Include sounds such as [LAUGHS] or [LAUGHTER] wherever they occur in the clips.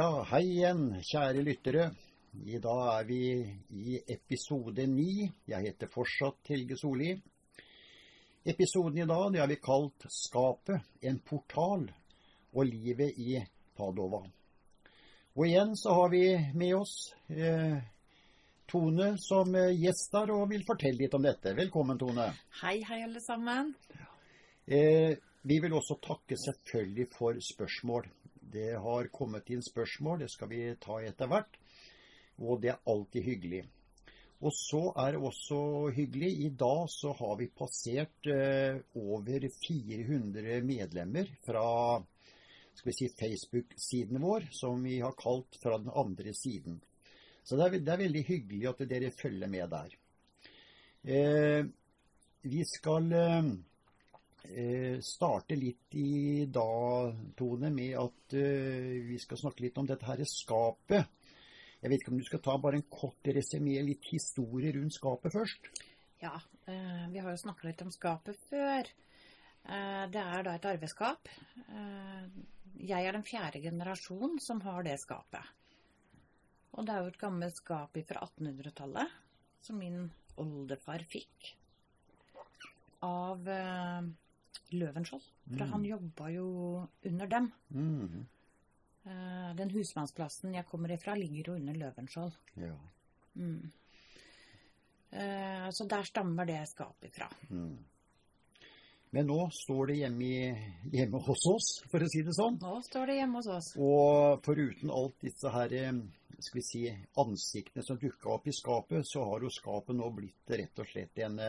Ja, hei igjen, kjære lyttere. I dag er vi i episode ni. Jeg heter fortsatt Helge Solli. Episoden i dag det har vi kalt 'Skapet en portal og livet i Padova'. Og igjen så har vi med oss eh, Tone som eh, gjest der og vil fortelle litt om dette. Velkommen, Tone. Hei, hei, alle sammen. Eh, vi vil også takke selvfølgelig for spørsmål. Det har kommet inn spørsmål, det skal vi ta etter hvert. Og det er alltid hyggelig. Og så er det også hyggelig, i dag så har vi passert eh, over 400 medlemmer fra si, Facebook-siden vår, som vi har kalt 'Fra den andre siden'. Så det er, det er veldig hyggelig at dere følger med der. Eh, vi skal eh, starte litt i dag, Tone, med at eh, vi skal snakke litt om dette her skapet. Jeg vet ikke om du skal ta bare en kort resymé, litt historie rundt skapet først? Ja, eh, vi har jo snakka litt om skapet før. Eh, det er da et arveskap. Eh, jeg er den fjerde generasjon som har det skapet. Og det er jo et gammelt skap fra 1800-tallet som min oldefar fikk av eh, Løvenskiold. For han jobba jo under dem. Mm. Uh, den husmannsplassen jeg kommer ifra, ligger jo under Løvenskiold. Ja. Eh, så der stammer det skapet ifra. Men nå står det hjemme, i, hjemme hos oss, for å si det sånn. Nå står det hjemme hos oss. Og foruten alt disse her, eh, skal vi si, ansiktene som dukka opp i skapet, så har jo skapet nå blitt rett og slett en,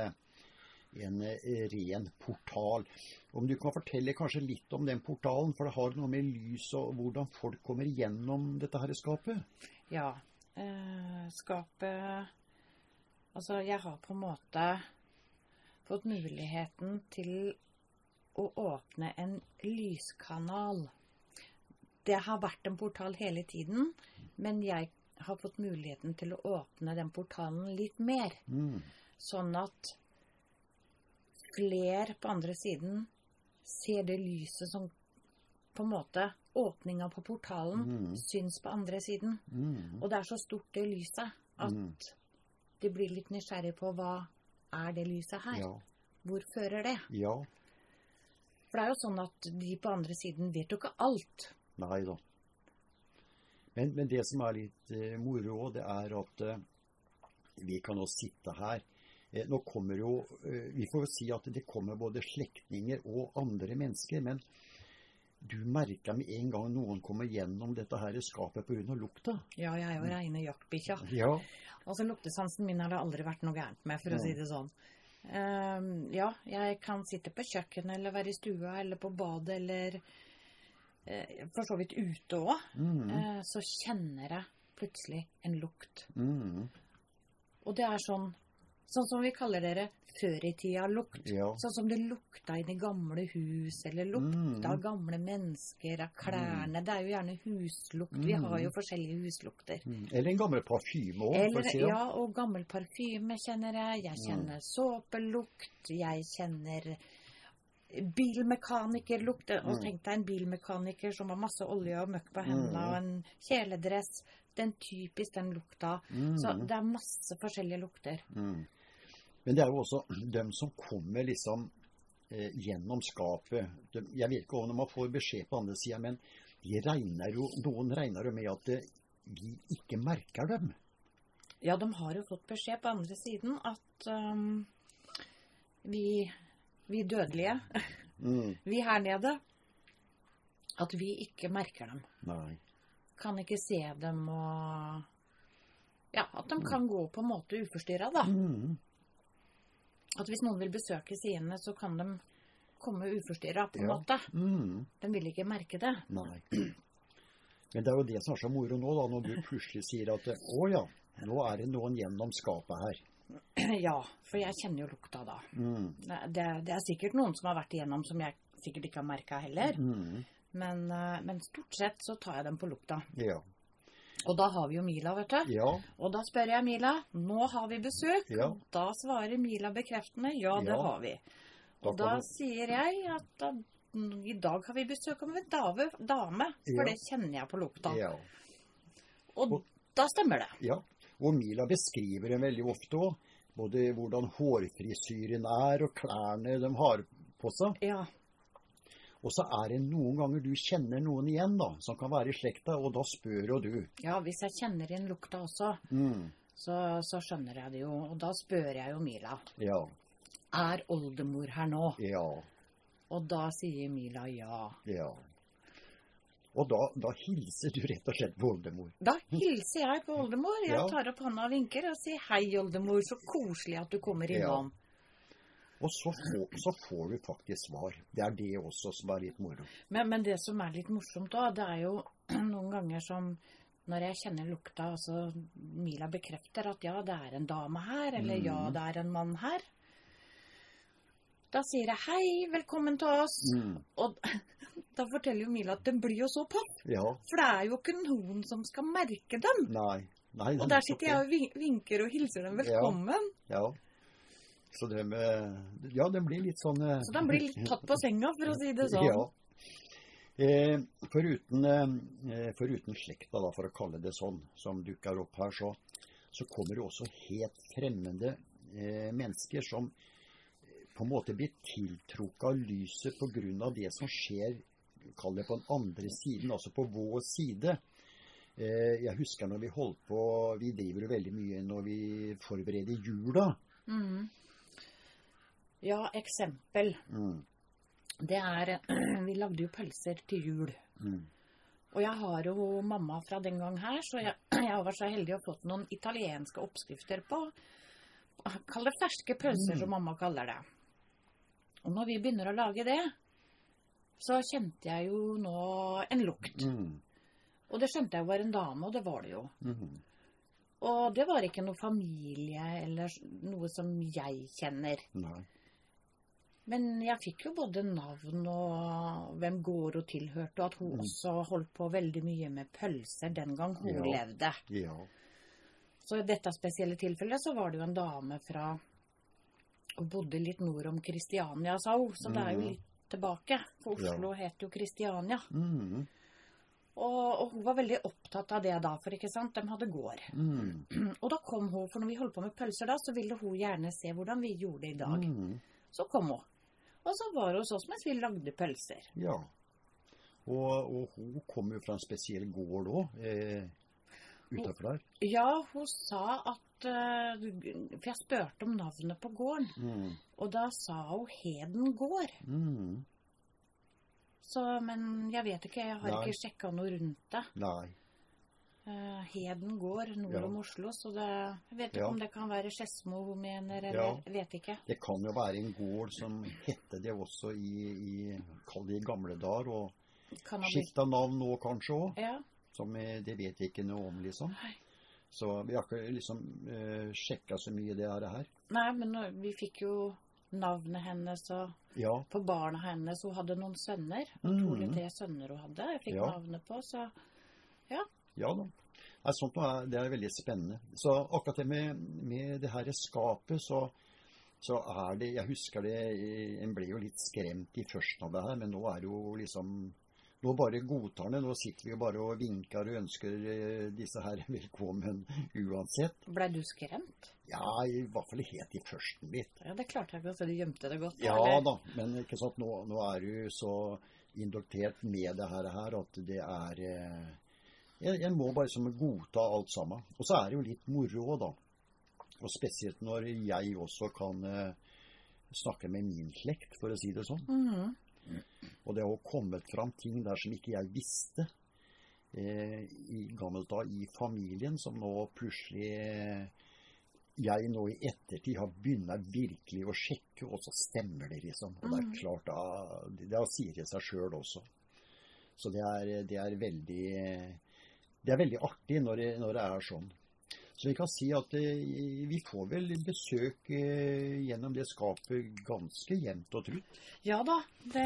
en eh, ren portal. Om du kan fortelle kanskje litt om den portalen, for det har noe med lys og hvordan folk kommer gjennom dette her skapet? Ja. Eh, skapet Altså, jeg har på en måte fått muligheten til å åpne en lyskanal. Det har vært en portal hele tiden, men jeg har fått muligheten til å åpne den portalen litt mer. Mm. Sånn at flere på andre siden ser det lyset som på en måte Åpninga på portalen syns på andre siden. Mm. Og det er så stort, det lyset, at de blir litt nysgjerrig på hva er det lyset her? Ja. Hvor fører det? Ja. For det er jo sånn at de på andre siden vet jo ikke alt. Nei da. Men, men det som er litt uh, moro, det er at uh, vi kan også sitte her. Eh, nå kommer jo eh, Vi får jo si at det kommer både slektninger og andre mennesker. Men du merker med en gang noen kommer gjennom dette her skapet pga. lukta. Ja, jeg er jo reine jaktbikkja. Ja. Altså luktesansen min har det aldri vært noe gærent med, for å si det sånn. Um, ja, jeg kan sitte på kjøkkenet eller være i stua eller på badet eller uh, for så vidt ute òg. Eh, så kjenner jeg plutselig en lukt. Mm. Og det er sånn Sånn som vi kaller dere før i tida-lukt. Ja. Sånn som det lukta i det gamle hus, eller lukta av gamle mennesker, av klærne. Det er jo gjerne huslukt. Vi har jo forskjellige huslukter. Mm. Eller en gammel parfyme òg, for å si det. ja, og gammel parfyme kjenner jeg. Jeg kjenner såpelukt. Jeg kjenner bilmekanikerlukt. Og tenk deg en bilmekaniker som har masse olje og møkk på hendene og en kjeledress. Den typisk den lukta. Så det er masse forskjellige lukter. Men det er jo også dem som kommer liksom eh, gjennom skapet. De, jeg vet ikke om man får beskjed på andre sida, men de regner jo, noen regner jo med at eh, vi ikke merker dem. Ja, de har jo fått beskjed på andre siden at um, vi, vi dødelige, [LAUGHS] vi her nede, at vi ikke merker dem. Nei. Kan ikke se dem og Ja, at de kan gå på en måte uforstyrra, da. At hvis noen vil besøke sidene, så kan de komme uforstyrra, på en Ja. måte. Mm. De vil ikke merke det. Nei. Men det er jo det som er så moro nå, da, når du plutselig sier at å ja, nå er det noen gjennom skapet her. [CLEARS THROAT] Ja, for jeg kjenner jo lukta da. Det, det er sikkert noen som har vært igjennom som jeg sikkert ikke har merka heller. Men, eh, men stort sett så tar jeg dem på lukta. Ja. Og da har vi jo Mila, vet du. Ja. Og da spør jeg Mila nå har vi besøk. Ja. Da svarer Mila bekreftende ja, det Ja. har vi. Og da, da du- sier jeg at da i dag har vi besøk av en dave, dame, for det kjenner jeg på lukta. Ja. Og Og- da stemmer det. ja. Og Mila beskriver det veldig ofte òg. Både hvordan hårfrisyren er, og klærne de har på seg. Ja. Og så er det noen ganger du kjenner noen igjen da, som kan være i slekta, og da spør jo du. ja, hvis jeg kjenner inn lukta også, Mm, så, så skjønner jeg det jo. Og da spør jeg jo Mila ja, er oldemor her nå. ja, Og da sier Mila ja. ja. Og da, da hilser du rett og slett på oldemor. Da hilser jeg på oldemor. Jeg Ja. tar opp hånda og vinker og sier hei, oldemor. Så koselig at du kommer innom. Og så, får- så får du faktisk svar. Det er det også som er litt moro. Men, men det som er litt morsomt da, det er jo [CLEARS THROAT] noen ganger som når jeg kjenner lukta, altså Mila bekrefter at ja, det er en dame her, eller ja, Mhm. det er en mann her. Da sier jeg hei, velkommen til oss. Mm, Og [LAUGHS] da forteller jo Mila at den blir jo så papp, ja, for det er jo ikke noen som skal merke dem. nei. nei Og der sitter jeg og vinker og hilser dem velkommen. Ja. Ja. Så det med Ja, den blir litt sånn eh, Så den blir litt tatt på senga, for å si det sånn. Ja. Eh, foruten, eh, foruten slekta, da, for å kalle det sånn, som dukker opp her, så, så kommer det også helt fremmede eh, mennesker som eh, på en måte blir tiltrukket av lyset pga. det som skjer kall det på den andre siden, altså på vår side. Eh, jeg husker når vi holdt på Vi driver jo veldig mye når vi forbereder jula. Mhm. Ja, eksempel. Mm, Det er [CLEARS THROAT] Vi lagde jo pølser til jul. mm, Og jeg har jo mamma fra den gang her, så jeg, [CLEARS THROAT] jeg har vært så heldig å fått noen italienske oppskrifter på Kall det ferske pølser, Mm. som mamma kaller det. Og når vi begynner å lage det, så kjente jeg jo nå en lukt. mm, Og det skjønte jeg var en dame, og det var det jo. mm. Og det var ikke noe familie eller noe som jeg kjenner. Nei. Men jeg fikk jo både navn og hvem gård hun tilhørte, og at hun Mm. også holdt på veldig mye med pølser den gang hun Ja. levde. Ja. Så i dette spesielle tilfellet så var det jo en dame fra Hun bodde litt nord om Kristiania, sa hun. Så det er jo Mhm. litt tilbake. For Oslo het jo Kristiania. Mm, Og, og hun var veldig opptatt av det da, for ikke sant, de hadde gård. mm, [CLEARS THROAT] Og da kom hun, for når vi holdt på med pølser da, så ville hun gjerne se hvordan vi gjorde det i dag. mm. Så kom hun. Og så var hos oss mens vi lagde pølser. Ja. Og, og hun kom jo fra en spesiell gård òg, eh, utafor der. Ja, hun sa at eh, For jeg spurte om navnet på gården, Mm, og da sa hun Heden gård. mm. Så, men jeg vet ikke, jeg har Nei. ikke sjekka noe rundt det. Nei. Eh, Heden gård nord Ja. om Oslo, så det, jeg vet ikke Ja. om det kan være Skedsmo hun mener, eller Ja. vet ikke. Det kan jo være en gård som hette det også i, i kall det i gamle dager, og skifta navn nå kanskje òg. Ja. Som eh, det vet vi ikke noe om, liksom. Nei. Så vi har ikke liksom uh, sjekka så mye det her. her. Nei, men vi fikk jo navnet hennes og Ja. på barna hennes. Hun hadde noen sønner. Mhm. Trolig tre sønner hun hadde. Jeg fikk Ja. navnet på, så Ja da. Nei, sånt er, det er veldig spennende. Så akkurat det med, med det her skapet, så, så er det Jeg husker det En ble jo litt skremt i førsten av det her, men nå er det jo liksom Nå bare godtar det. Nå sitter vi jo bare og vinker og ønsker eh, disse her [LAUGHS] velkommen uansett. blei du skremt? Ja, i hvert fall helt i førsten litt. Ja, det klarte jeg ikke å se. Du gjemte det godt. Ja eller? da, men ikke sant, nå, nå er du så indoktert med det her, her at det er eh, jeg, jeg må bare liksom godta alt sammen. Og så er det jo litt moro òg, da. Og spesielt når jeg også kan eh, snakke med min slekt, for å si det sånn. Mhm. Og det har kommet fram ting der som ikke jeg visste eh, i gammelt da i familien, som nå plutselig eh, jeg nå i ettertid har begynt virkelig å sjekke, og så stemmer det, liksom. Og det er Mhm. klart, da, det, det sier det seg sjøl også. Så det er, det er veldig Det er veldig artig når det, når det er sånn. Så vi kan si at eh, vi får vel besøk eh, gjennom det skapet ganske jevnt og trutt. Ja da. Det,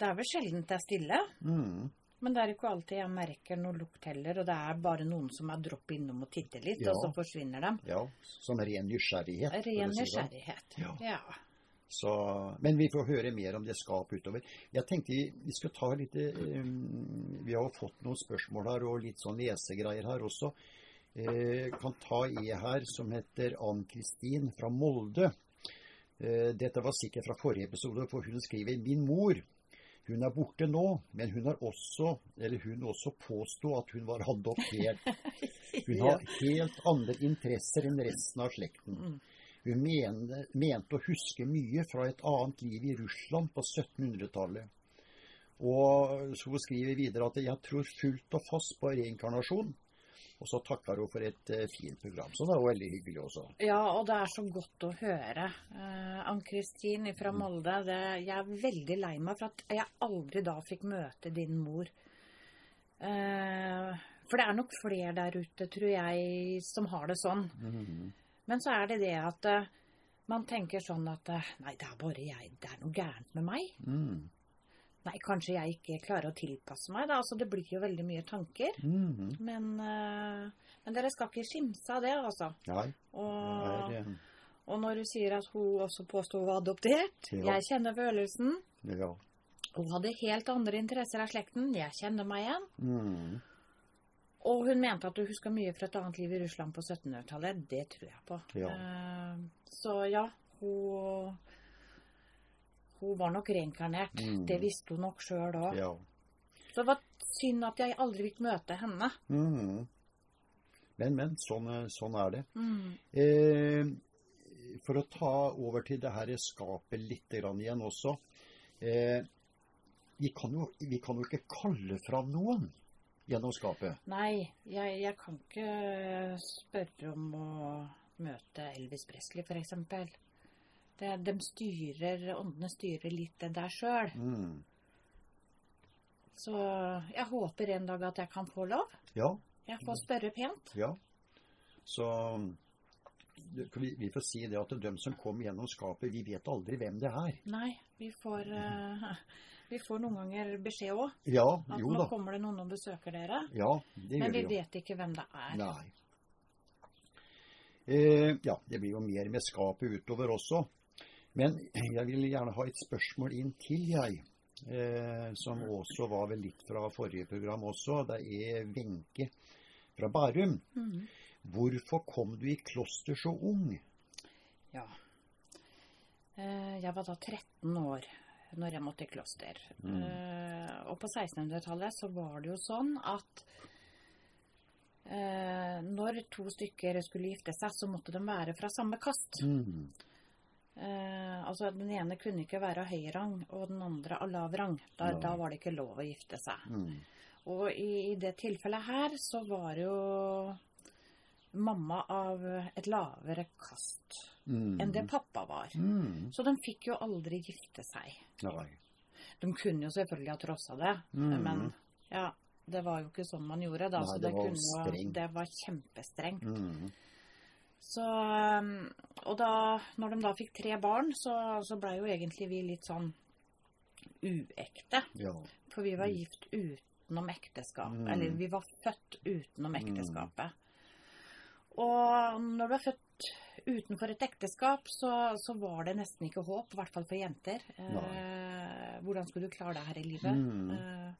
det er vel sjelden det er stille. Mm. Men det er ikke alltid jeg merker noe lukt heller. Og det er bare noen som er dropp innom og titter litt, Ja. og så forsvinner de. Ja, som ren nysgjerrighet. Ren si nysgjerrighet. Ja. Ja. Så, men vi får høre mer om det skapet utover. Jeg tenkte vi, vi skulle ta litt um, Vi har jo fått noen spørsmål her, og litt sånn lesegreier her også. Eh, kan ta ei her som heter Ann-Kristin fra Molde. Eh, dette var sikkert fra forrige episode, for hun skriver Min mor hun er borte nå, men hun har også, eller hun også påsto at hun var adoptert. [LAUGHS] Hun har helt andre interesser enn resten av slekten. Hun mente, mente å huske mye fra et annet liv i Russland på 1700-tallet. Og så skriver videre at jeg tror fullt og fast på reinkarnasjon. Og så takker hun for et uh, fint program. Så det er jo veldig hyggelig også. Ja, og det er så godt å høre. Uh, Ann-Kristin fra Molde, det, jeg er veldig lei meg for at jeg aldri da fikk møte din mor. Uh, for det er nok flere der ute, tror jeg, som har det sånn. Mhm. Men så er det det at uh, man tenker sånn at Nei, det er bare jeg. Det er noe gærent med meg. Mm. Nei, kanskje jeg ikke klarer å tilpasse meg. Da. Altså, det blir jo veldig mye tanker. Mhm. Men, uh, men dere skal ikke skimse av det, altså. Nei. Og, det er, og når du sier at hun også påsto hun var adoptert Ja. Jeg kjenner følelsen. eh, ja. Hun hadde helt andre interesser av slekten. Jeg kjenner meg igjen. Mm. Og hun mente at du huska mye fra et annet liv i Russland på 1700-tallet. Det tror jeg på. Ja. Eh, så ja, hun Hun var nok reinkarnert. Mm. Det visste hun nok sjøl òg. ja. Så det var synd at jeg aldri fikk møte henne. Mm. Men, men. Sånn, sånn er det. Mm. Eh, for å ta over til det her skapet litt grann igjen også. Eh, vi, kan jo, vi kan jo ikke kalle fram noen gjennom skapet. Nei, jeg, jeg kan ikke spørre om å møte Elvis Presley, f.eks. De styrer, åndene styrer litt det der sjøl. Mm. Så jeg håper en dag at jeg kan få lov. Ja, Jeg får spørre pent. ja. Så vi, vi får si det at de som kom gjennom skapet, vi vet aldri hvem det er. Nei, vi får, eh, [LAUGHS] vi får noen ganger beskjed òg. Ja, At jo nå da. kommer det noen og besøker dere. Ja, det Men gjør vi vi jo. vet ikke hvem det er. Nei. Eh, ja, det blir jo mer med skapet utover også. Men jeg vil gjerne ha et spørsmål inn til, jeg. Eh, som også var vel litt fra forrige program også. Det er Wenche fra Bærum. Mm. Hvorfor kom du i kloster så ung? Ja. Eh, Jeg var da 13 år når jeg måtte i kloster. Mm. Uh, Og på 1600-tallet så var det jo sånn at uh, når to stykker skulle gifte seg, så måtte de være fra samme kast. Mm. Uh, altså Den ene kunne ikke være av høy rang, og den andre av lav rang. Da, ja. da var det ikke lov å gifte seg. Mm. Og i, i det tilfellet her så var det jo mamma av et lavere kast Mm. enn det pappa var. Mm. Så de fikk jo aldri gifte seg. Nei. De kunne jo selvfølgelig ha trossa det, Mm. men ja, det var jo ikke sånn man gjorde da. Nei, så det det, var kunne det var kjempestrengt. Mm. Så, um, og da, når de da fikk tre barn, så, så blei jo egentlig vi litt sånn uekte. Ja. For vi var gift utenom ekteskapet. Mm. Eller vi var født utenom ekteskapet. Og når du er født utenfor et ekteskap, så, så var det nesten ikke håp. I hvert fall for jenter. Eh, hvordan skulle du klare deg her i livet? Mm. Eh,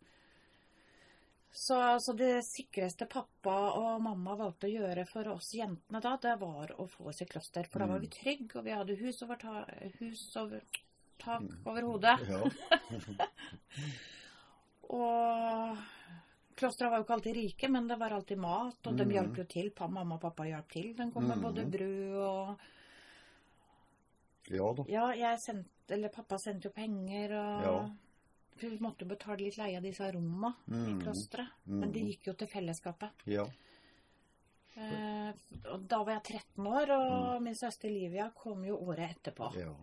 så, så det sikreste pappa og mamma valgte å gjøre for oss jentene da, det var å få oss i kloster. For da var Mm. vi trygge, og vi hadde hus over, ta hus over tak over hodet. ja. [LAUGHS] Og klosteret var jo ikke alltid rike, men det var alltid mat, og de Mhm. hjalp jo til. Mamma og pappa hjalp til. De kom med mm. både brød og ja da. Ja, jeg sendte Eller pappa sendte jo penger, og Ja. For vi måtte jo betale litt leie av disse romma i Mm. klosteret. Mhm. Men det gikk jo til fellesskapet. Ja. Eh, og da var jeg 13 år, og min søster Livia kom jo året etterpå. Mm. ja.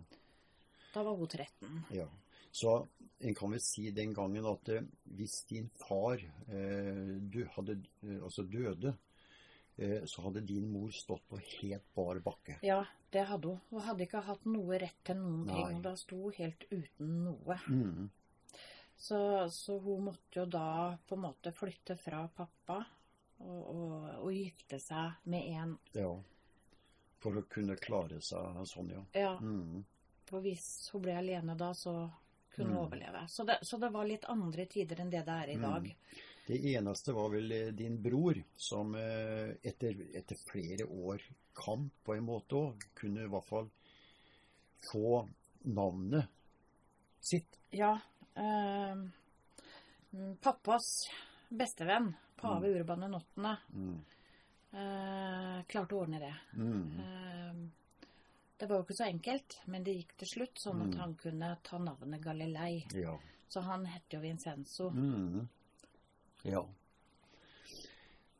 Da var hun 13. Ja. Så en kan vel si den gangen at eh, hvis din far eh, dø, hadde, eh, altså døde, eh, så hadde din mor stått på helt bar bakke. Ja, det hadde hun. Hun hadde ikke hatt noe rett til noen Nei. ting. Da sto hun helt uten noe. Mm. Så, så hun måtte jo da på en måte flytte fra pappa og, og, og gifte seg med en Ja. For å kunne klare seg sånn, ja. Ja. Mm. For hvis hun ble alene da, så kunne Mm. overleve. Så det, så det var litt andre tider enn det det er i dag. Mm. Det eneste var vel eh, din bror som eh, etter, etter flere år kamp på en måte òg, kunne i hvert fall få navnet sitt. Ja. eh, mm, pappas bestevenn, pave Urban den åttende, Mm. eh, klarte å ordne det. Mm. Eh, det var jo ikke så enkelt, men det gikk til slutt, sånn at Mm. han kunne ta navnet Galilei. Ja. Så han het jo Vincenzo. Mm. Ja.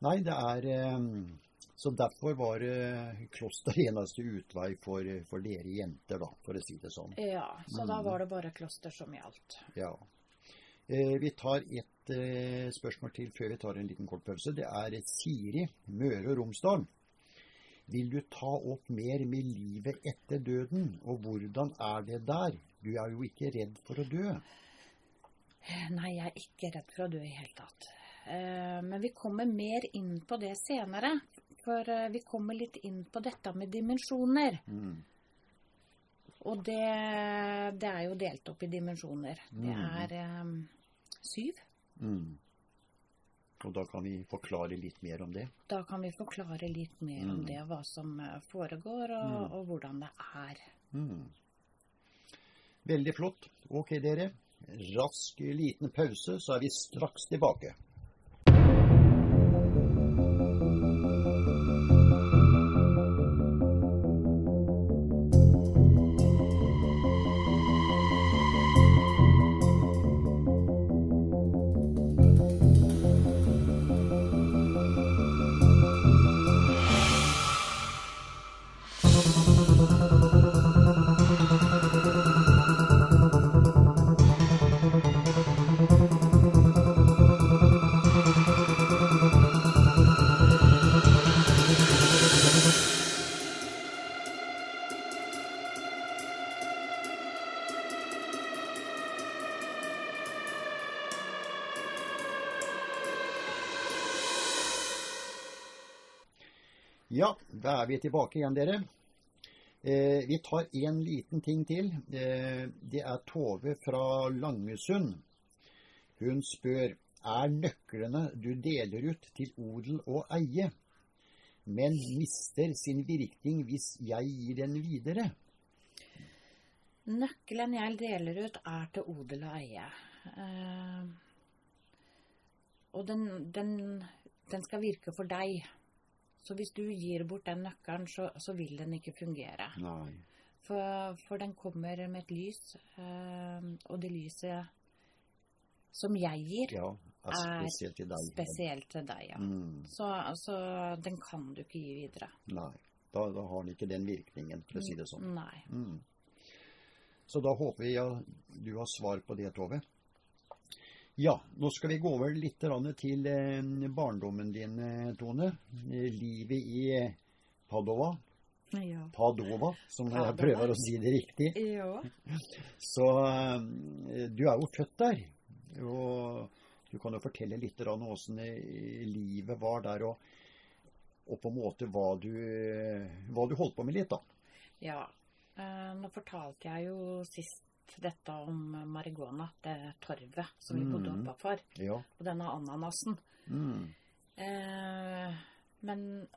Nei, det er eh, Så derfor var eh, kloster eneste utvei for, for dere jenter, da, for å si det sånn. Ja, så da Mm. var det bare kloster som gjaldt. Ja. Eh, vi tar et eh, spørsmål til før vi tar en liten kort pause. Det er Siri, Møre og Romsdal. Vil du ta opp mer med livet etter døden, og hvordan er det der? Du er jo ikke redd for å dø. Nei, jeg er ikke redd for å dø i hele tatt. Eh, Men vi kommer mer inn på det senere. For eh, vi kommer litt inn på dette med dimensjoner. Mm. Og det, det er jo delt opp i dimensjoner. Det Mm. er um, syv. Mm. Og da kan vi forklare litt mer om det. Da kan vi forklare litt mer om Mm. det, hva som eh, foregår, og, Mm. og hvordan det er. Mm. Veldig flott. Ok, dere. Rask liten pause, så er vi straks tilbake. Da er vi tilbake igjen, dere. Eh, vi tar en liten ting til. Eh, det er Tove fra Langesund. Hun spør er nøklene du deler ut til odel og eie, men mister sin virkning hvis jeg gir den videre. Nøkkelen jeg deler ut, er til odel og eie. Eh, og den, den, den skal virke for deg. Så hvis du gir bort den nøkkelen, så, så vil den ikke fungere. Nei. For, for den kommer med et lys, øh, og det lyset som jeg gir, Ja, er spesielt til deg. spesielt til deg. Ja. Mm, Så, så den kan du ikke gi videre. nei, da, da har den ikke den virkningen, for å si det sånn. Nei. Mm. Så da håper vi at du har svar på det, Tove. Ja, nå skal vi gå over litt til eh, barndommen din, eh, Tone. Eh, Livet i Padova. Ja. Padova, som jeg prøver å si det riktig. ja. [LAUGHS] Så du er jo født der. Og du kan jo fortelle litt om åssen livet var der, og, og på en måte hva du, hva du holdt på med litt, da. Ja. Nå fortalte jeg jo sist dette om marihuana, det torvet som vi bodde Mm. oppafor, Ja. og denne ananasen. Mm. Eh, men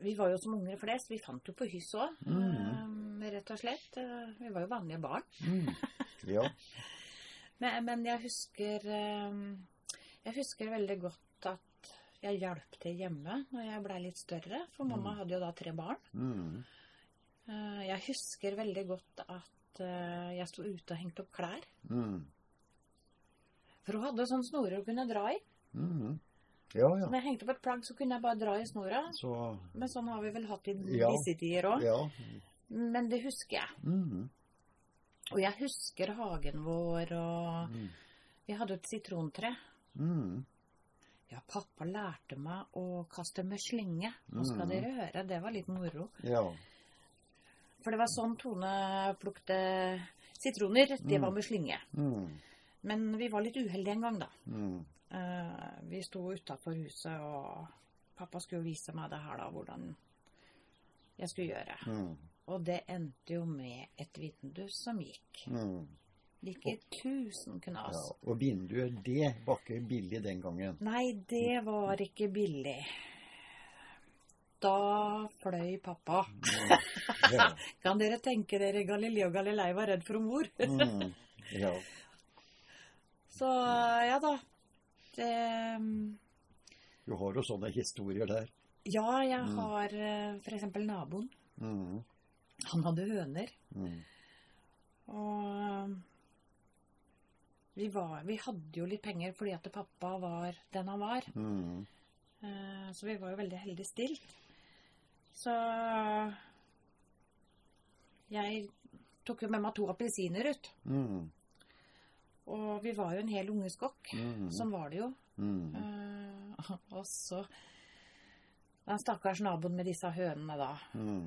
vi var jo som unger flest. Vi fant jo på hyss òg, Mm. rett og slett. Eh, vi var jo vanlige barn. Mm. Ja. [LAUGHS] Men, men jeg husker eh, Jeg husker veldig godt at jeg hjalp til hjemme når jeg blei litt større, for mamma hadde jo da tre barn. Mm. Eh, Jeg husker veldig godt at eh, jeg sto ute og hengte opp klær. Mm. For hun hadde sånne snorer hun kunne dra i. Mm. Ja, ja. Når jeg hengte opp et plagg, så kunne jeg bare dra i snora. Så Men sånn har vi vel hatt i Ja. disse tider òg. Ja. Men det husker jeg. Mm. Og jeg husker hagen vår, og Mm. vi hadde et sitrontre. Mm. Ja, pappa lærte meg å kaste med slynge. Nå skal dere høre, det var litt moro. Ja. For det var sånn Tone plukte sitroner. Det Mm. var med slynge. Mm. Men vi var litt uheldige en gang, da. Mm. Uh, vi sto utafor huset, og pappa skulle vise meg det her, da, hvordan jeg skulle gjøre. Mm. Og det endte jo med et vindu som gikk. Mm. I tusen knas. Ja. Og vinduet, det var ikke billig den gangen. Nei, det var ikke billig. Da fløy pappa. Mm. Ja. [LAUGHS] Kan dere tenke dere Galileo Galilei var redd for mor? Mm. ja. [LAUGHS] Så ja da. Det, Du har jo sånne historier der. ja, jeg Mm. har f.eks. for eksempel naboen. Mm. Han hadde høner. Mm. Og vi, var, vi hadde jo litt penger fordi at pappa var den han var. Mm. Eh, Så vi var jo veldig heldig stilt. Så jeg tok jo med meg to appelsiner ut. Mm. Og vi var jo en hel ungeskokk. Mm. Sånn var det jo. Mm. Uh, Og så den stakkars naboen med disse hønene, da. Mm.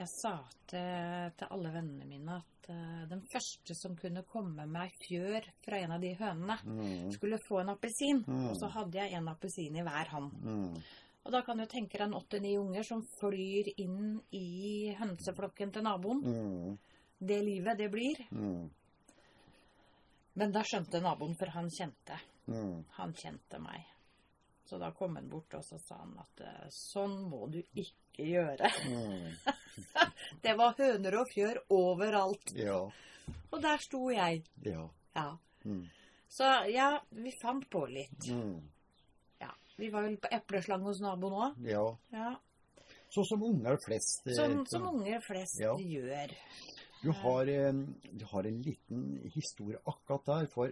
Jeg sa til, til alle vennene mine at uh, den første som kunne komme med ei fjør fra en av de hønene, Mm. skulle få en appelsin. Mm. Og så hadde jeg en appelsin i hver hånd. Mm. Og da kan du tenke deg en åtte-ni unger som flyr inn i hønseflokken til naboen. Mm. Det livet det blir. Mm. Men da skjønte naboen, for han kjente. Mm. Han kjente meg. Så da kom han bort og så sa han at eh, sånn må du ikke gjøre. Mm. [LAUGHS] Det var høner og fjør overalt. Ja. Og der sto jeg. Ja. Ja. Mm. Så ja, vi fant på litt. Mm. Ja. Vi var vel på epleslang hos naboen òg. ja. Ja. Sånn som unger flest. Sånn Som, som unger flest Ja. gjør. Du har, eh, du har en liten historie akkurat der, for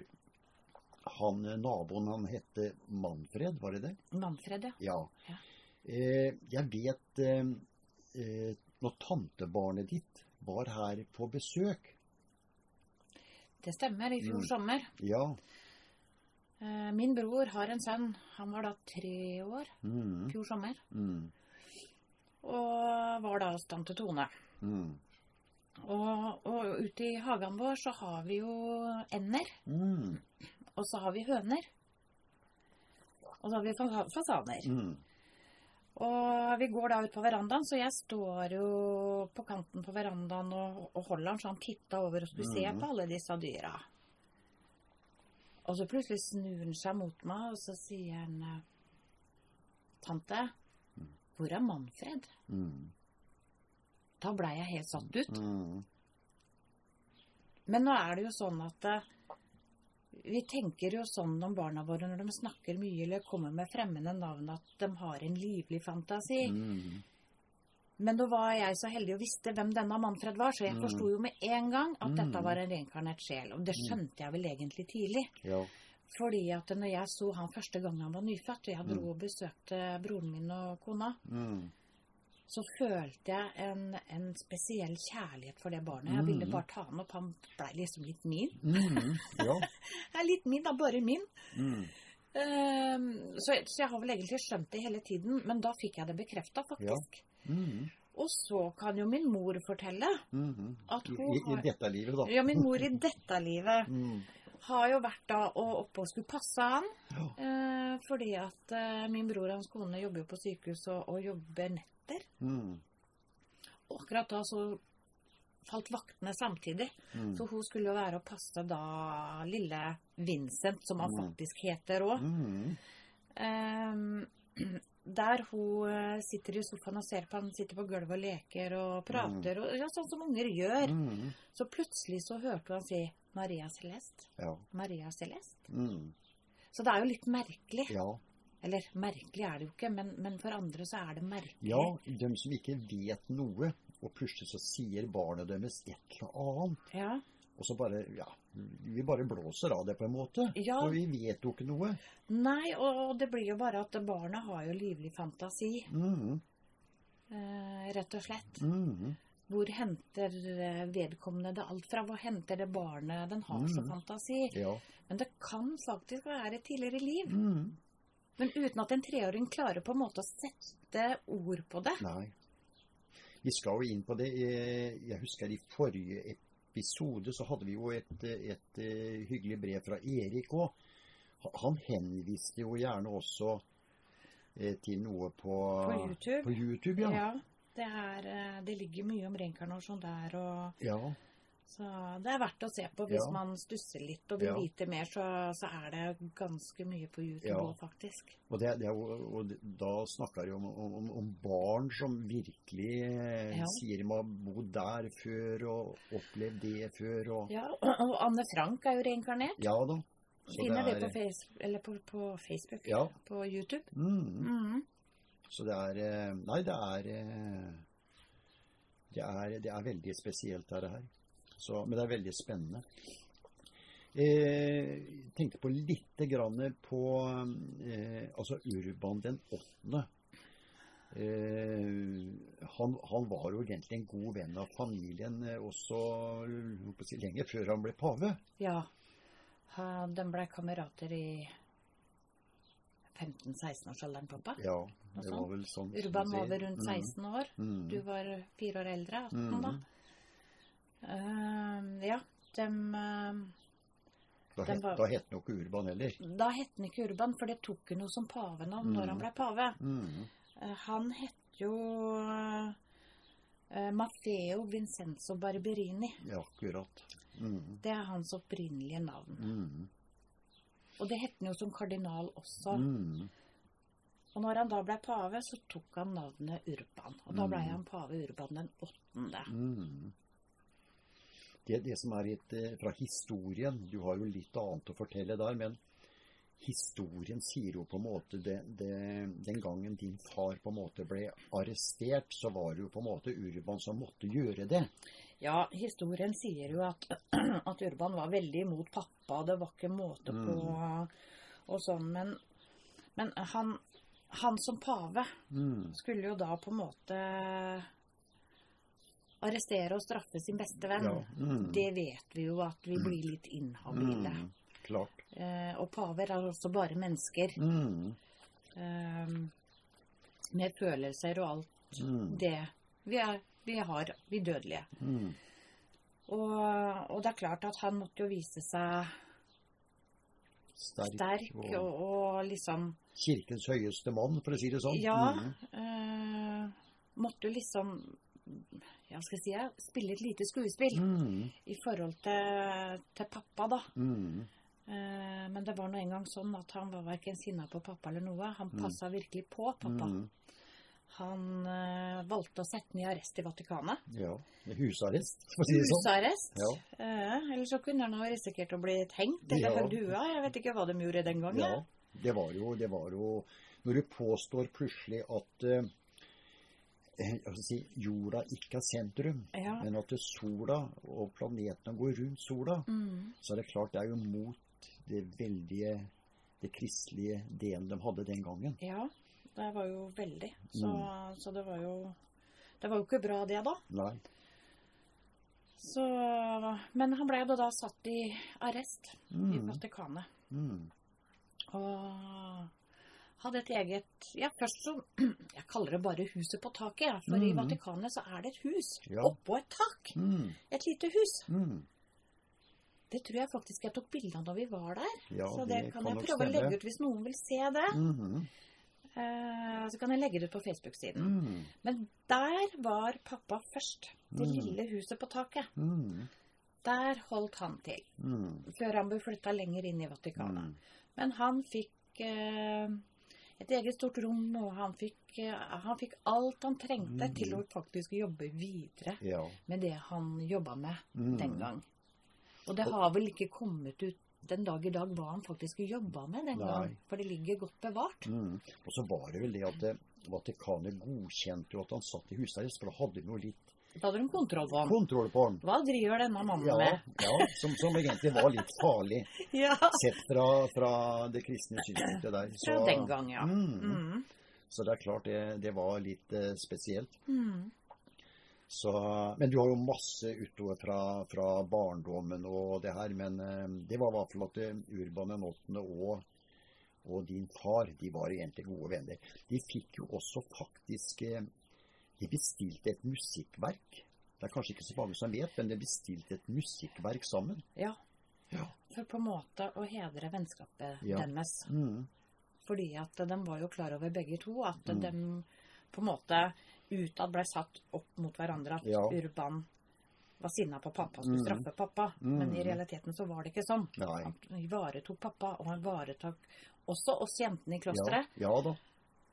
han eh, naboen han hette Manfred, var det det? Manfred, ja. Ja. Ja. Eh, jeg vet eh, eh, når tantebarnet ditt var her på besøk Det stemmer. I fjor Mm. sommer. Ja. Eh, Min bror har en sønn. Han var da tre år Mm, fjor sommer. mm, Og var da hos tante Tone. mm, Og, og ute i hagen vår så har vi jo ender. mm, Og så har vi høner. Og så har vi fasaner. mm, Og vi går da ut på verandaen, så jeg står jo på kanten på verandaen og, og holder den så han titta over og skulle se Mhm. på alle disse dyra. Og så plutselig snur han seg mot meg, og så sier han eh, Tante, hvor er Manfred? mm, Da blei jeg helt satt ut. mm, Men nå er det jo sånn at eh, vi tenker jo sånn om barna våre når de snakker mye eller kommer med fremmede navn, at de har en livlig fantasi. mm, Men nå var jeg så heldig og visste hvem denne Manfred var, så jeg Mm. forsto jo med en gang at Mm. dette var en reinkarnert sjel. Og det skjønte jeg vel egentlig tidlig. ja. Fordi at når jeg så han første gang han var nyfødt, og jeg dro Mm. og besøkte broren min og kona, Mm, så følte jeg en, en spesiell kjærlighet for det barnet. Jeg ville Mm. bare ta han opp. Han blei liksom litt min. mm, ja. [LAUGHS] Jeg er litt min, da. Bare min. Mm, Ehm, så, så jeg har vel egentlig skjønt det hele tiden, men da fikk jeg det bekrefta, faktisk. mm, Og så kan jo min mor fortelle mm. At hun i, I dette livet, da. Ja, min mor i dette livet [LAUGHS] Mm, har jo vært da og oppe og skulle passe han. ja. Eh, fordi at eh, min bror og hans kone jobber jo på sykehus og, og jobber netter. Mm, Og akkurat da så falt vaktene samtidig. mm, Så hun skulle jo være og passe da lille Vincent, som han Mm. faktisk heter òg. mm, [CLEARS THROAT] der hun eh, sitter i sofaen og ser på han sitter på gulvet og leker og prater, og, ja, sånn som unger gjør. mm, Så plutselig så hørte hun han si Maria Celeste. ja. Maria Celeste. Mm, Så det er jo litt merkelig. ja. Eller merkelig er det jo ikke, men, men for andre så er det merkelig. Ja, de som ikke vet noe, og plutselig så sier barnet deres et eller annet, Ja. og så bare, ja, vi bare blåser av det på en måte, Ja. og vi vet jo ikke noe. Nei, og det blir jo bare at barnet har jo livlig fantasi, Mm, eh, rett og slett. mm, Hvor henter eh, vedkommende det alt fra? Hvor henter det barnet? Den har så Mhm. fantasi. ja. Men det kan faktisk være et tidligere liv. Mm, Men uten at en treåring klarer på en måte å sette ord på det. nei. Vi skal jo inn på det. Eh, Jeg husker i forrige episode så hadde vi jo et, et, eh, hyggelig brev fra Erik òg. Han henviste jo gjerne også til noe på, På YouTube. På YouTube, ja. Ja, det, er, eh, det ligger mye om reinkarnasjon der. Og, ja. så det er verdt å se på hvis Ja. man stusser litt og vil Ja. vite mer. Så, så er det ganske mye på YouTube Ja. faktisk. Og, det, det og da snakker vi om, om, om barn som virkelig eh, sier de har bodd der før og opplevd det før. Og, Ja, og, Anne Frank er jo reinkarnert. ja da. Så Finner det, er- på, face, eller på, på Facebook. Ja. På YouTube. Mm. Mhm. Så det er eh, Nei, det er eh, Det er, det er veldig spesielt, dette her. Så, men det er veldig spennende. Eh, jeg tenkte på lite grann på eh, altså Urban den åttende. Eh, han, han var jo egentlig en god venn av familien eh, også si, lenge før han ble pave. Ja. han De ble kamerater i 15-16-årsalderen, pappa. Ja, det var vel sånn. Urban var vel rundt Mm, 16 år. mm, Du var fire år eldre. 18 Mm. da. Uh, ja, dem uh, Da, het, var- da het han jo ikke Urban heller. Da het han ikke Urban, for det tok han jo som pavenavn når Mm. han ble pave. Mm. Eh, han het jo eh, Maffeo Vincenzo Barberini. Ja, akkurat. Mm. Det er hans opprinnelige navn. Og det het han jo som kardinal også. Mm. Og når han da ble pave, så tok han navnet Urban. Og da ble Mm. han pave Urban den åttende. Mm. Det, det som er litt eh, fra historien Du har jo litt annet å fortelle der, men historien sier jo på en måte det, det, Den gangen din far på en måte ble arrestert, så var det jo på en måte Urban som måtte gjøre det. Ja, historien sier jo at, [CLEARS THROAT] at Urban var veldig imot pappa, det var ikke måte på og sånn. Men, men han, han som pave Mm. skulle jo da på en måte arrestere og straffe sin beste venn. Ja. Mm. Det vet vi jo at vi blir litt inhabile. Mm. Klart. Eh, og paver er også bare mennesker. Mm. Eh, med følelser og alt Mm. det vi, er, vi har, vi dødelige. Mm. Og, og det er klart at han måtte jo vise seg Sterk, sterk og og, liksom kirkens høyeste mann, for å si det sånn. Ja. Mm. eh, måtte jo liksom ja, skal jeg si, spille et lite skuespill Mm. i forhold til, til pappa, da. Mm. Eh, men det var nå engang sånn at han var verken sinna på pappa eller noe. Han Mm. virkelig på pappa. Han eh, valgte å sette den i arrest i Vatikanet. Ja. Husarrest, for å si det sånn. Husarrest. Ja. Eh, eller så kunne han ha risikert å bli hengt eller Ja. hørt. Jeg vet ikke hva de gjorde den gangen. Ja, det var jo, det var jo Når du påstår plutselig at eh, jeg skal si, jorda ikke er sentrum, Ja. men at sola og planetene går rundt sola, Mm. så er det klart det er jo mot det veldige det kristelige delen de hadde den gangen. ja. Det var jo veldig. Så, Mm. så det var jo Det var jo ikke bra, det, da. Nei. Så, men han ble da satt i arrest i Mm. Vatikanet. Mm. Og hadde et eget Ja, først så [CLEARS THROAT] Jeg kaller det bare huset på taket. For i Mhm. Vatikanet så er det et hus Ja. oppå et tak. Mm. Et lite hus. Mm. Det tror jeg faktisk jeg tok bilde av da vi var der. Ja, så det, kan, jeg prøve å legge ut hvis noen vil se det. Mhm. Eh, så kan jeg legge det ut på Facebook-siden. Mm. Men der var pappa først. Det Mm. lille huset på taket. Mm. Der holdt han til. Mm. Før han ble flytta lenger inn i Vatikanet. Mm. Men han fikk eh, et eget stort rom, og han fikk, eh, han fikk alt han trengte Mhm. til å faktisk jobbe videre Ja. med det han jobba med Mm. den gang. Og det har vel ikke kommet ut den dag i dag hva han faktisk jobba med den gang, for det ligger godt bevart. Mm. Og så var det vel det at eh, Vatikanet godkjente jo at han satt i husarrest, for da hadde de jo litt Da hadde de kontroll på ham. kontroll på ham. Hva driver denne mannen Ja, med? ja som, som egentlig var litt farlig, [LAUGHS] Ja, sett fra, fra det kristne synspunktet der. Fra den gang, ja. Mm. Mm. Så det er klart det, det var litt eh, spesielt. Mm. Så, men du har jo masse utover fra, fra barndommen og det her. Men eh, det var i hvert fall at eh, Urban den åttende og, og din far, de var egentlig gode venner. De fikk jo også faktisk eh, De bestilte et musikkverk. Det er kanskje ikke så mange som vet, men de bestilte et musikkverk sammen. ja. Ja. For på en måte å hedre vennskapet Ja. deres. Mm. Fordi at de var jo klar over begge to at Mm. de på en måte utad ble satt opp mot hverandre. At Ja. Urban var sinna på pappa, skulle Mm. straffe pappa. Men i Mm. realiteten så var det ikke sånn. Nei. Han ivaretok pappa, og han ivaretok også oss jentene i klosteret. Ja, ja da.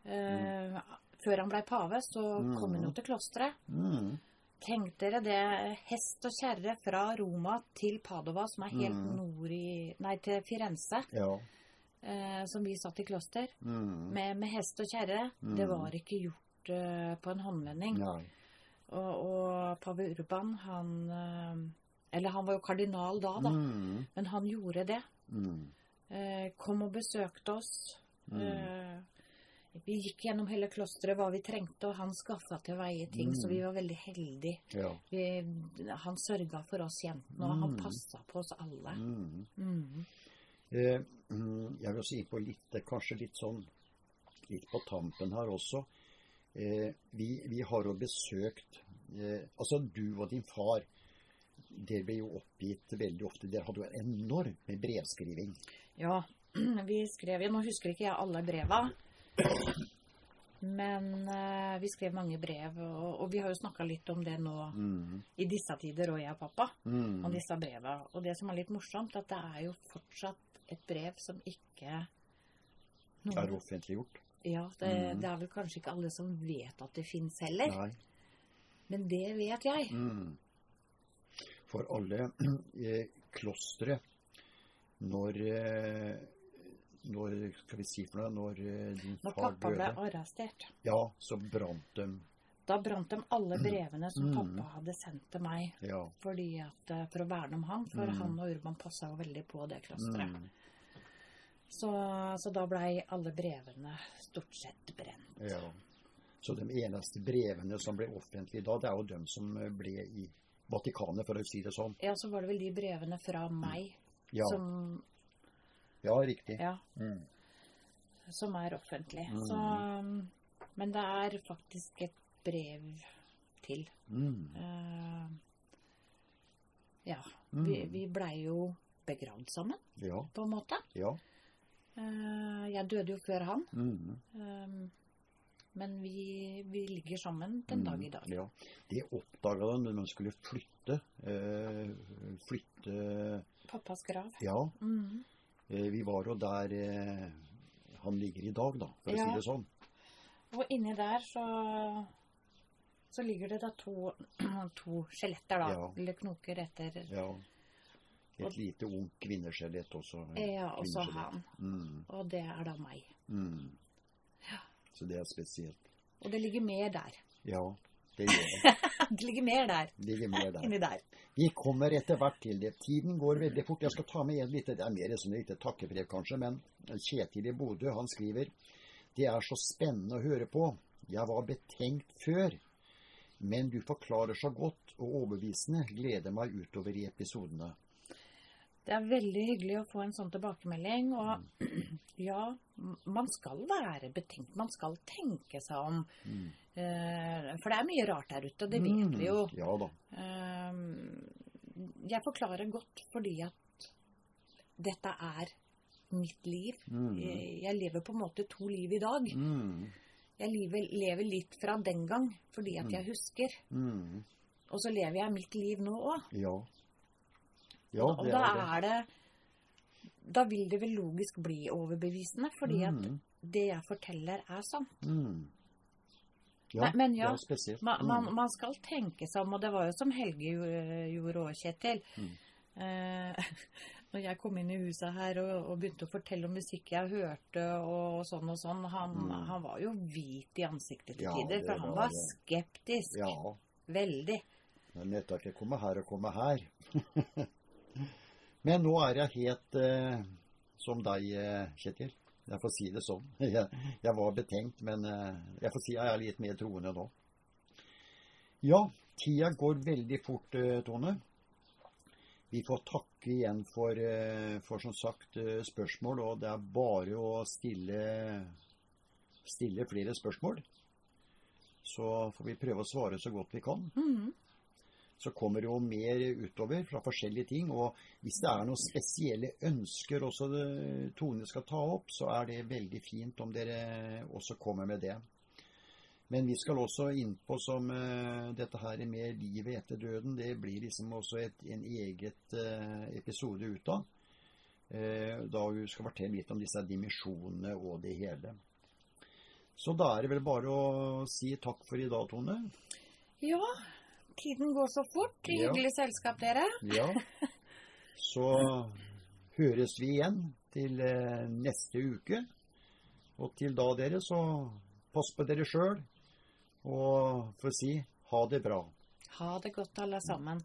Eh, før han ble pave, så kom han jo til klosteret. Mm. Tenk dere det, hest og kjerre fra Roma til Padova, som er helt Mm. nord i Nei, til Firenze, Ja. eh, som vi satt i kloster. Mm. Med, med hest og kjerre. Mm. Det var ikke gjort eh, på en håndvending. Ja. Og, og pave Urban, han eh, Eller han var jo kardinal da, da. Mm. Men han gjorde det. Mm. Eh, kom og besøkte oss. Mm. Vi gikk gjennom hele klosteret hva vi trengte, og han skaffa til veie ting, Mm. så vi var veldig heldige. Ja. Vi, han sørga for oss jentene, og han Mm. passa på oss alle. Mm. Mm. Eh, mm, jeg vil si på litt, kanskje litt sånn litt på tampen her også. Eh, vi, vi har jo besøkt eh, Altså, du og din far Dere ble jo oppgitt veldig ofte. Dere hadde jo enormt med brevskriving. Ja, [CLEARS THROAT] vi skrev jo Nå husker ikke jeg alle breva. Men eh, vi skrev mange brev, og, og vi har jo snakka litt om det nå Mm. i disse tider, og jeg og pappa, Mm. om disse breva. Og det som er litt morsomt, at det er jo fortsatt et brev som ikke noen- Er offentliggjort? Ja, det, Mm. det er vel kanskje ikke alle som vet at det fins heller. Nei. Men det vet jeg. Mm. For alle [CLEARS THROAT] eh, klostre Når eh, Når skal vi si for noe Når eh, din Når far pappa ble arrestert, ja, så brant de. da brant de alle brevene som Mm. pappa hadde sendt til meg. Ja. Fordi at, eh, for å verne om han, for Mm. han og Urban passa jo veldig på det klosteret. Mm. Så, så da blei alle brevene stort sett brent. ja. Så de eneste brevene som ble offentlige da, det er jo dem som ble i Vatikanet, for å si det sånn. Ja, så var det vel de brevene fra meg Ja, som, ja riktig. ja, Mm. som er offentlige. Mm. Så, men det er faktisk et brev til. Mm. Uh, ja. Mm. Vi, vi blei jo begravd sammen, Ja, på en måte. ja. Eh, jeg døde jo før han. Mm. Um, men vi, vi ligger sammen den dag i dag. Mm, Ja. Det oppdaga de når de skulle flytte. Eh, flytte Pappas grav. Ja, Mm. eh, vi var jo der han ligger i dag, da, for å si det sånn. Og inni der så, så ligger det da to, [CLEARS THROAT] to skjeletter, da. Ja. Eller knoker etter Ja. Et lite ung kvinneskjelett også. Ja, også han. Mm. Og det er da meg. Mm. Så det er spesielt. Og det ligger mer der. Ja, det gjør det. [LAUGHS] Det ligger mer der. Ligger mer der. Inni der. Vi kommer etter hvert til det. Tiden går veldig fort. Jeg skal ta med en lite, det er mer som et lite takkebrev kanskje, men Kjetil i Bodø han skriver Det er så spennende å høre på. Jeg var betenkt før, men du forklarer så godt og overbevisende. Gleder meg utover i episodene. Det er veldig hyggelig å få en sånn tilbakemelding. Og [CLEARS THROAT] ja, man skal være betenkt. Man skal tenke seg om. Mm. Eh, For det er mye rart der ute, det vet vi jo. Mm. Ja da. Eh, Jeg forklarer godt fordi at dette er mitt liv. Mm. Jeg lever på en måte to liv i dag. Mm. Jeg lever, lever litt fra den gang fordi at jeg husker. Mm. Og så lever jeg mitt liv nå òg. Ja. Ja, og det da er det. Da vil det vel logisk bli overbevisende, fordi at Mm. det jeg forteller, er sant. Mm. Ja, Nei, men ja, det er spesielt. Man, man, Mm. man skal tenke seg om, og det var jo som Helge gjorde òg, Kjetil. Mm. Eh, [LAUGHS] når jeg kom inn i huset her og, og begynte å fortelle om musikk jeg hørte og sånn og sånn, han, Mm. han var jo hvit i ansiktet til Ja, tider, for han var det. skeptisk. Ja. Veldig. Det nytter ikke jeg komme her og komme her. [LAUGHS] Men nå er jeg helt eh, som deg, eh, Kjetil. Jeg får si det sånn. [LAUGHS] Jeg, jeg var betenkt, men eh, jeg får si jeg er litt mer troende nå. Ja, tida går veldig fort, eh, Tone. Vi får takke igjen for, eh, for som sagt spørsmål, og det er bare å stille, stille flere spørsmål. Så får vi prøve å svare så godt vi kan. Mhm. Så kommer det jo mer utover fra forskjellige ting. Og hvis det er noen spesielle ønsker også Tone skal ta opp, så er det veldig fint om dere også kommer med det. Men vi skal også innpå som uh, dette her med livet etter døden. Det blir liksom også et, en eget uh, episode ut av. Uh, da vi skal fortelle litt om disse dimensjonene og det hele. Så da er det vel bare å si takk for i dag, Tone. Ja, tiden går så fort. Ja. Hyggelig selskap, dere. Ja. Så høres vi igjen til neste uke. Og til da, dere, så pass på dere sjøl. Og for å si ha det bra. Ha det godt, alle sammen.